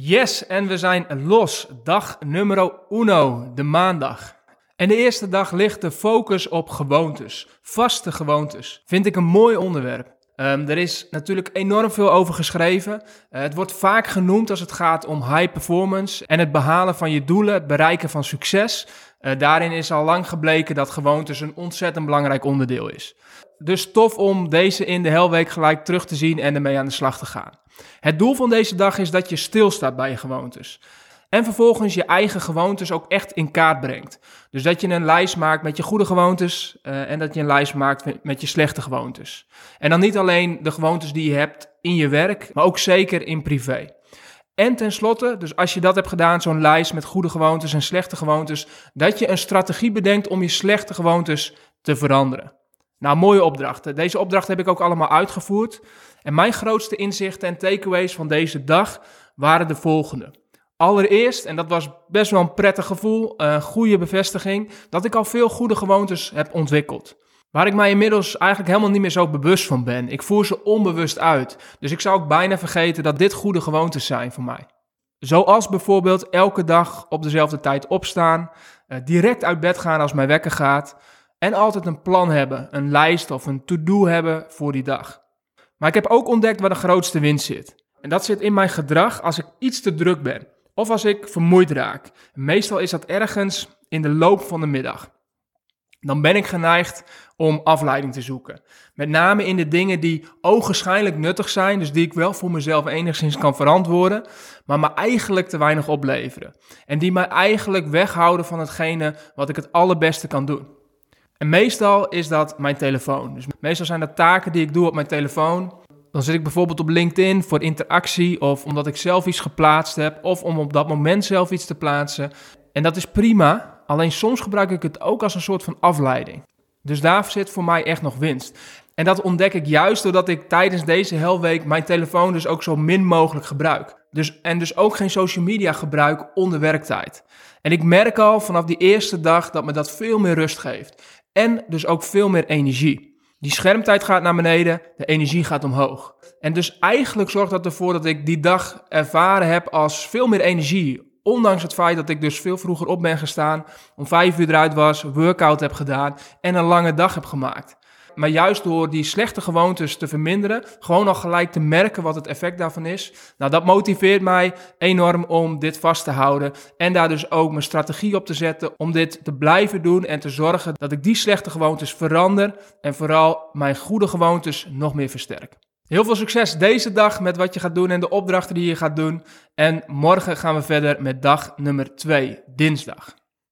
Yes, en we zijn los. Dag nummer uno, de maandag. En de eerste dag ligt de focus op gewoontes, vaste gewoontes. Vind ik een mooi onderwerp. Um, er is natuurlijk enorm veel over geschreven. Uh, het wordt vaak genoemd als het gaat om high performance en het behalen van je doelen, het bereiken van succes. Uh, daarin is al lang gebleken dat gewoontes een ontzettend belangrijk onderdeel is. Dus tof om deze in de helweek gelijk terug te zien en ermee aan de slag te gaan. Het doel van deze dag is dat je stilstaat bij je gewoontes. En vervolgens je eigen gewoontes ook echt in kaart brengt. Dus dat je een lijst maakt met je goede gewoontes uh, en dat je een lijst maakt met je slechte gewoontes. En dan niet alleen de gewoontes die je hebt in je werk, maar ook zeker in privé. En tenslotte, dus als je dat hebt gedaan, zo'n lijst met goede gewoontes en slechte gewoontes, dat je een strategie bedenkt om je slechte gewoontes te veranderen. Nou, mooie opdrachten. Deze opdrachten heb ik ook allemaal uitgevoerd. En mijn grootste inzichten en takeaways van deze dag waren de volgende. Allereerst, en dat was best wel een prettig gevoel, een goede bevestiging, dat ik al veel goede gewoontes heb ontwikkeld. Waar ik mij inmiddels eigenlijk helemaal niet meer zo bewust van ben. Ik voer ze onbewust uit. Dus ik zou ook bijna vergeten dat dit goede gewoontes zijn voor mij. Zoals bijvoorbeeld elke dag op dezelfde tijd opstaan, eh, direct uit bed gaan als mijn wekker gaat en altijd een plan hebben, een lijst of een to-do hebben voor die dag. Maar ik heb ook ontdekt waar de grootste winst zit. En dat zit in mijn gedrag als ik iets te druk ben of als ik vermoeid raak. Meestal is dat ergens in de loop van de middag. Dan ben ik geneigd om afleiding te zoeken. Met name in de dingen die ogenschijnlijk nuttig zijn, dus die ik wel voor mezelf enigszins kan verantwoorden, maar me eigenlijk te weinig opleveren. En die mij eigenlijk weghouden van hetgene wat ik het allerbeste kan doen. En meestal is dat mijn telefoon. Dus meestal zijn dat taken die ik doe op mijn telefoon. Dan zit ik bijvoorbeeld op LinkedIn voor interactie of omdat ik zelf iets geplaatst heb of om op dat moment zelf iets te plaatsen. En dat is prima, alleen soms gebruik ik het ook als een soort van afleiding. Dus daar zit voor mij echt nog winst. En dat ontdek ik juist doordat ik tijdens deze helweek mijn telefoon dus ook zo min mogelijk gebruik. Dus, en dus ook geen social media gebruik onder werktijd. En ik merk al vanaf die eerste dag dat me dat veel meer rust geeft. En dus ook veel meer energie. Die schermtijd gaat naar beneden, de energie gaat omhoog. En dus eigenlijk zorgt dat ervoor dat ik die dag ervaren heb als veel meer energie. Ondanks het feit dat ik dus veel vroeger op ben gestaan, om vijf uur eruit was, workout heb gedaan en een lange dag heb gemaakt. Maar juist door die slechte gewoontes te verminderen, gewoon al gelijk te merken wat het effect daarvan is. Nou, dat motiveert mij enorm om dit vast te houden. En daar dus ook mijn strategie op te zetten om dit te blijven doen en te zorgen dat ik die slechte gewoontes verander. En vooral mijn goede gewoontes nog meer versterk. Heel veel succes deze dag met wat je gaat doen en de opdrachten die je gaat doen. En morgen gaan we verder met dag nummer 2, dinsdag.